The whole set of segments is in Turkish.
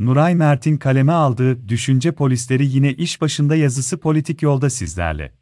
Nuray Mert'in kaleme aldığı Düşünce Polisleri yine iş başında yazısı politik yolda sizlerle.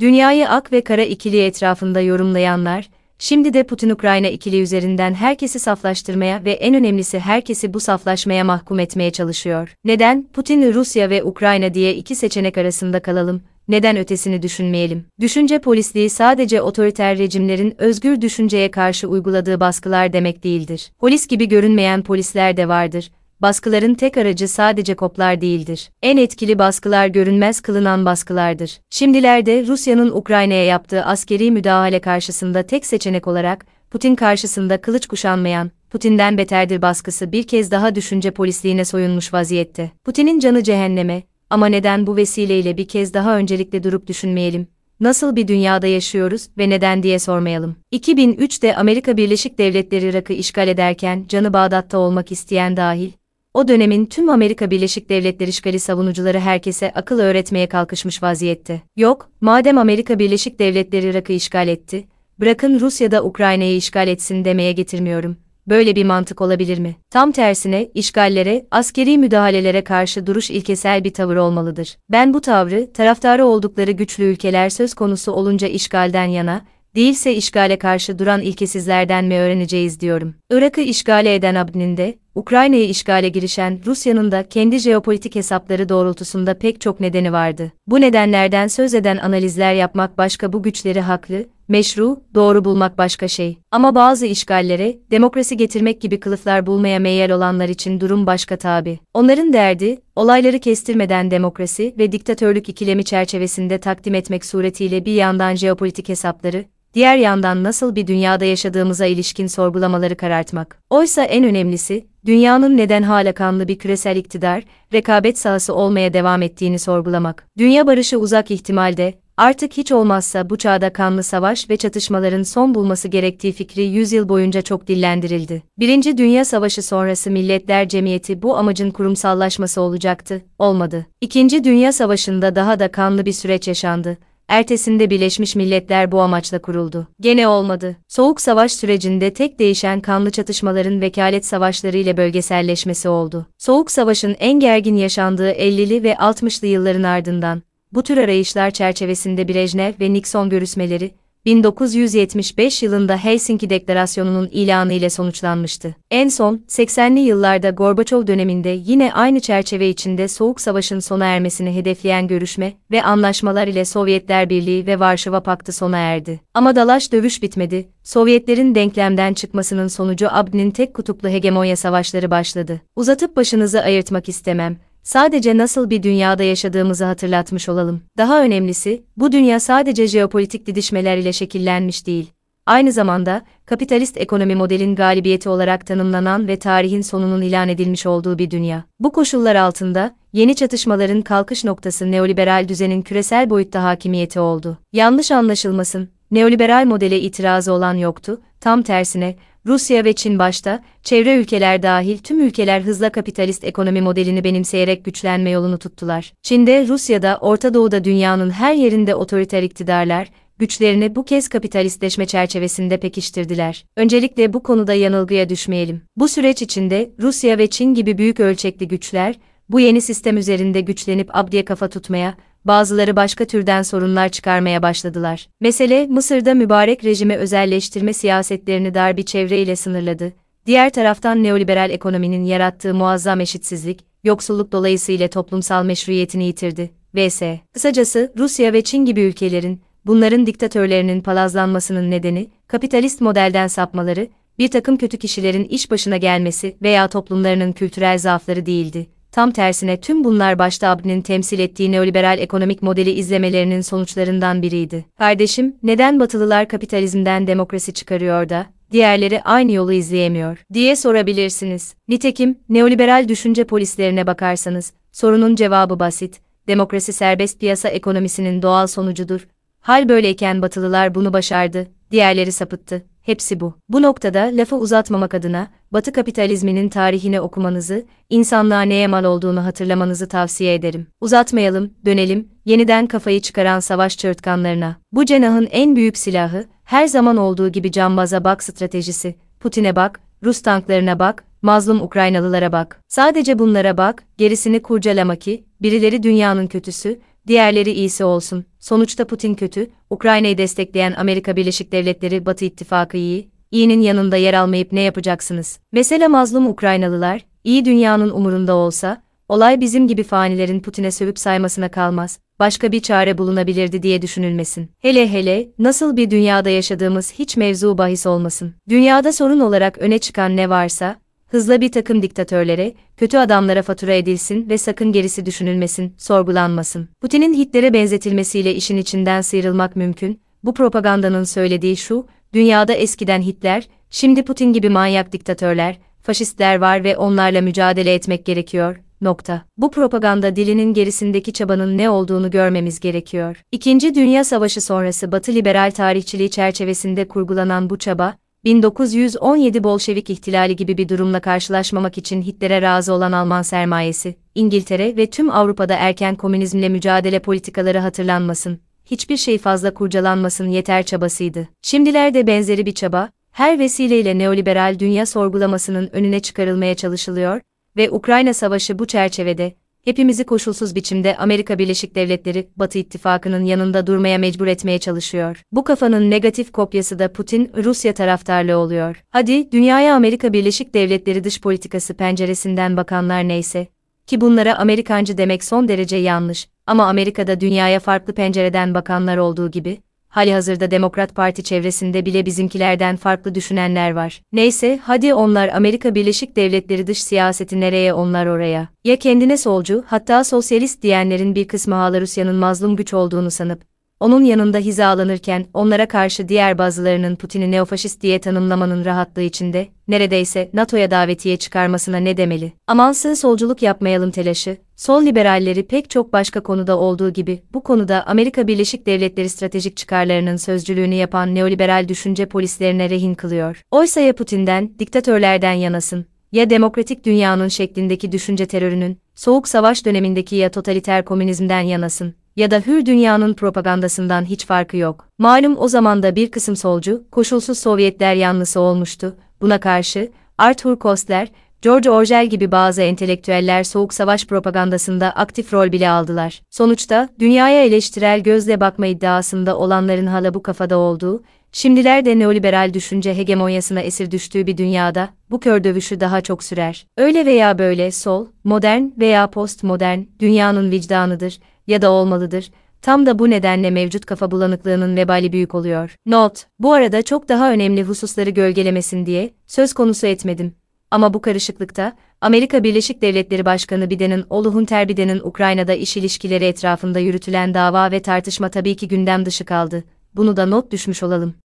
Dünyayı ak ve kara ikili etrafında yorumlayanlar, şimdi de Putin-Ukrayna ikili üzerinden herkesi saflaştırmaya ve en önemlisi herkesi bu saflaşmaya mahkum etmeye çalışıyor. Neden? Putin, Rusya ve Ukrayna diye iki seçenek arasında kalalım, neden ötesini düşünmeyelim? Düşünce polisliği sadece otoriter rejimlerin özgür düşünceye karşı uyguladığı baskılar demek değildir. Polis gibi görünmeyen polisler de vardır. Baskıların tek aracı sadece koplar değildir. En etkili baskılar görünmez kılınan baskılardır. Şimdilerde Rusya'nın Ukrayna'ya yaptığı askeri müdahale karşısında tek seçenek olarak Putin karşısında kılıç kuşanmayan, Putin'den beterdir baskısı bir kez daha düşünce polisliğine soyunmuş vaziyette. Putin'in canı cehenneme, ama neden bu vesileyle bir kez daha öncelikle durup düşünmeyelim? Nasıl bir dünyada yaşıyoruz ve neden diye sormayalım. 2003'te Amerika Birleşik Devletleri Irak'ı işgal ederken canı Bağdat'ta olmak isteyen dahil, o dönemin tüm Amerika Birleşik Devletleri işgali savunucuları herkese akıl öğretmeye kalkışmış vaziyette. Yok, madem Amerika Birleşik Devletleri Irak'ı işgal etti, bırakın Rusya'da Ukrayna'yı işgal etsin demeye getirmiyorum böyle bir mantık olabilir mi? Tam tersine, işgallere, askeri müdahalelere karşı duruş ilkesel bir tavır olmalıdır. Ben bu tavrı, taraftarı oldukları güçlü ülkeler söz konusu olunca işgalden yana, değilse işgale karşı duran ilkesizlerden mi öğreneceğiz diyorum. Irak'ı işgale eden Abd'nin de, Ukrayna'yı işgale girişen Rusya'nın da kendi jeopolitik hesapları doğrultusunda pek çok nedeni vardı. Bu nedenlerden söz eden analizler yapmak başka bu güçleri haklı, meşru, doğru bulmak başka şey. Ama bazı işgallere, demokrasi getirmek gibi kılıflar bulmaya meyil olanlar için durum başka tabi. Onların derdi, olayları kestirmeden demokrasi ve diktatörlük ikilemi çerçevesinde takdim etmek suretiyle bir yandan jeopolitik hesapları, diğer yandan nasıl bir dünyada yaşadığımıza ilişkin sorgulamaları karartmak. Oysa en önemlisi, dünyanın neden hala kanlı bir küresel iktidar, rekabet sahası olmaya devam ettiğini sorgulamak. Dünya barışı uzak ihtimalde, artık hiç olmazsa bu çağda kanlı savaş ve çatışmaların son bulması gerektiği fikri yüzyıl boyunca çok dillendirildi. Birinci Dünya Savaşı sonrası Milletler Cemiyeti bu amacın kurumsallaşması olacaktı, olmadı. İkinci Dünya Savaşı'nda daha da kanlı bir süreç yaşandı ertesinde Birleşmiş Milletler bu amaçla kuruldu. Gene olmadı. Soğuk Savaş sürecinde tek değişen kanlı çatışmaların vekalet savaşları ile bölgeselleşmesi oldu. Soğuk Savaş'ın en gergin yaşandığı 50'li ve 60'lı yılların ardından, bu tür arayışlar çerçevesinde Brejnev ve Nixon görüşmeleri, 1975 yılında Helsinki Deklarasyonu'nun ilanı ile sonuçlanmıştı. En son, 80'li yıllarda Gorbaçov döneminde yine aynı çerçeve içinde Soğuk Savaş'ın sona ermesini hedefleyen görüşme ve anlaşmalar ile Sovyetler Birliği ve Varşova Paktı sona erdi. Ama dalaş dövüş bitmedi, Sovyetlerin denklemden çıkmasının sonucu Abd'nin tek kutuplu hegemonya savaşları başladı. Uzatıp başınızı ayırtmak istemem sadece nasıl bir dünyada yaşadığımızı hatırlatmış olalım. Daha önemlisi, bu dünya sadece jeopolitik didişmeler ile şekillenmiş değil. Aynı zamanda, kapitalist ekonomi modelin galibiyeti olarak tanımlanan ve tarihin sonunun ilan edilmiş olduğu bir dünya. Bu koşullar altında, yeni çatışmaların kalkış noktası neoliberal düzenin küresel boyutta hakimiyeti oldu. Yanlış anlaşılmasın, neoliberal modele itirazı olan yoktu, tam tersine, Rusya ve Çin başta, çevre ülkeler dahil tüm ülkeler hızla kapitalist ekonomi modelini benimseyerek güçlenme yolunu tuttular. Çin'de, Rusya'da, Orta Doğu'da dünyanın her yerinde otoriter iktidarlar, güçlerini bu kez kapitalistleşme çerçevesinde pekiştirdiler. Öncelikle bu konuda yanılgıya düşmeyelim. Bu süreç içinde Rusya ve Çin gibi büyük ölçekli güçler, bu yeni sistem üzerinde güçlenip abdiye kafa tutmaya, bazıları başka türden sorunlar çıkarmaya başladılar. Mesele, Mısır'da mübarek rejimi özelleştirme siyasetlerini dar bir çevre ile sınırladı. Diğer taraftan neoliberal ekonominin yarattığı muazzam eşitsizlik, yoksulluk dolayısıyla toplumsal meşruiyetini yitirdi. vs. Kısacası, Rusya ve Çin gibi ülkelerin, bunların diktatörlerinin palazlanmasının nedeni, kapitalist modelden sapmaları, bir takım kötü kişilerin iş başına gelmesi veya toplumlarının kültürel zaafları değildi Tam tersine tüm bunlar başta Abdi'nin temsil ettiği neoliberal ekonomik modeli izlemelerinin sonuçlarından biriydi. Kardeşim, neden Batılılar kapitalizmden demokrasi çıkarıyor da, diğerleri aynı yolu izleyemiyor, diye sorabilirsiniz. Nitekim, neoliberal düşünce polislerine bakarsanız, sorunun cevabı basit, demokrasi serbest piyasa ekonomisinin doğal sonucudur. Hal böyleyken Batılılar bunu başardı, diğerleri sapıttı. Hepsi bu. Bu noktada lafı uzatmamak adına, Batı kapitalizminin tarihini okumanızı, insanlığa neye mal olduğunu hatırlamanızı tavsiye ederim. Uzatmayalım, dönelim, yeniden kafayı çıkaran savaş çığırtkanlarına. Bu cenahın en büyük silahı, her zaman olduğu gibi cambaza bak stratejisi, Putin'e bak, Rus tanklarına bak, mazlum Ukraynalılara bak. Sadece bunlara bak, gerisini kurcalama ki, birileri dünyanın kötüsü, diğerleri iyisi olsun. Sonuçta Putin kötü, Ukrayna'yı destekleyen Amerika Birleşik Devletleri Batı İttifakı iyi, iyinin yanında yer almayıp ne yapacaksınız? Mesela mazlum Ukraynalılar, iyi dünyanın umurunda olsa, olay bizim gibi fanilerin Putin'e sövüp saymasına kalmaz, başka bir çare bulunabilirdi diye düşünülmesin. Hele hele, nasıl bir dünyada yaşadığımız hiç mevzu bahis olmasın. Dünyada sorun olarak öne çıkan ne varsa, hızla bir takım diktatörlere, kötü adamlara fatura edilsin ve sakın gerisi düşünülmesin, sorgulanmasın. Putin'in Hitler'e benzetilmesiyle işin içinden sıyrılmak mümkün, bu propagandanın söylediği şu, dünyada eskiden Hitler, şimdi Putin gibi manyak diktatörler, faşistler var ve onlarla mücadele etmek gerekiyor, nokta. Bu propaganda dilinin gerisindeki çabanın ne olduğunu görmemiz gerekiyor. İkinci Dünya Savaşı sonrası Batı liberal tarihçiliği çerçevesinde kurgulanan bu çaba, 1917 Bolşevik ihtilali gibi bir durumla karşılaşmamak için Hitler'e razı olan Alman sermayesi, İngiltere ve tüm Avrupa'da erken komünizmle mücadele politikaları hatırlanmasın, hiçbir şey fazla kurcalanmasın yeter çabasıydı. Şimdilerde benzeri bir çaba, her vesileyle neoliberal dünya sorgulamasının önüne çıkarılmaya çalışılıyor ve Ukrayna Savaşı bu çerçevede, hepimizi koşulsuz biçimde Amerika Birleşik Devletleri, Batı İttifakı'nın yanında durmaya mecbur etmeye çalışıyor. Bu kafanın negatif kopyası da Putin-Rusya taraftarlığı oluyor. Hadi, dünyaya Amerika Birleşik Devletleri dış politikası penceresinden bakanlar neyse, ki bunlara Amerikancı demek son derece yanlış, ama Amerika'da dünyaya farklı pencereden bakanlar olduğu gibi, halihazırda Demokrat Parti çevresinde bile bizimkilerden farklı düşünenler var. Neyse, hadi onlar Amerika Birleşik Devletleri dış siyaseti nereye onlar oraya. Ya kendine solcu, hatta sosyalist diyenlerin bir kısmı hala Rusya'nın mazlum güç olduğunu sanıp, onun yanında hizalanırken onlara karşı diğer bazılarının Putin'i neofaşist diye tanımlamanın rahatlığı içinde, neredeyse NATO'ya davetiye çıkarmasına ne demeli? Amansız solculuk yapmayalım telaşı, sol liberalleri pek çok başka konuda olduğu gibi, bu konuda Amerika Birleşik Devletleri stratejik çıkarlarının sözcülüğünü yapan neoliberal düşünce polislerine rehin kılıyor. Oysa ya Putin'den, diktatörlerden yanasın, ya demokratik dünyanın şeklindeki düşünce terörünün, soğuk savaş dönemindeki ya totaliter komünizmden yanasın, ya da hür dünyanın propagandasından hiç farkı yok. Malum o zaman da bir kısım solcu, koşulsuz Sovyetler yanlısı olmuştu. Buna karşı, Arthur Koestler, George Orwell gibi bazı entelektüeller soğuk savaş propagandasında aktif rol bile aldılar. Sonuçta, dünyaya eleştirel gözle bakma iddiasında olanların hala bu kafada olduğu, şimdilerde neoliberal düşünce hegemonyasına esir düştüğü bir dünyada, bu kör dövüşü daha çok sürer. Öyle veya böyle sol, modern veya postmodern, dünyanın vicdanıdır ya da olmalıdır. Tam da bu nedenle mevcut kafa bulanıklığının vebali büyük oluyor. Not, bu arada çok daha önemli hususları gölgelemesin diye, söz konusu etmedim. Ama bu karışıklıkta, Amerika Birleşik Devletleri Başkanı Biden'in oğlu Hunter Biden'in Ukrayna'da iş ilişkileri etrafında yürütülen dava ve tartışma tabii ki gündem dışı kaldı. Bunu da not düşmüş olalım.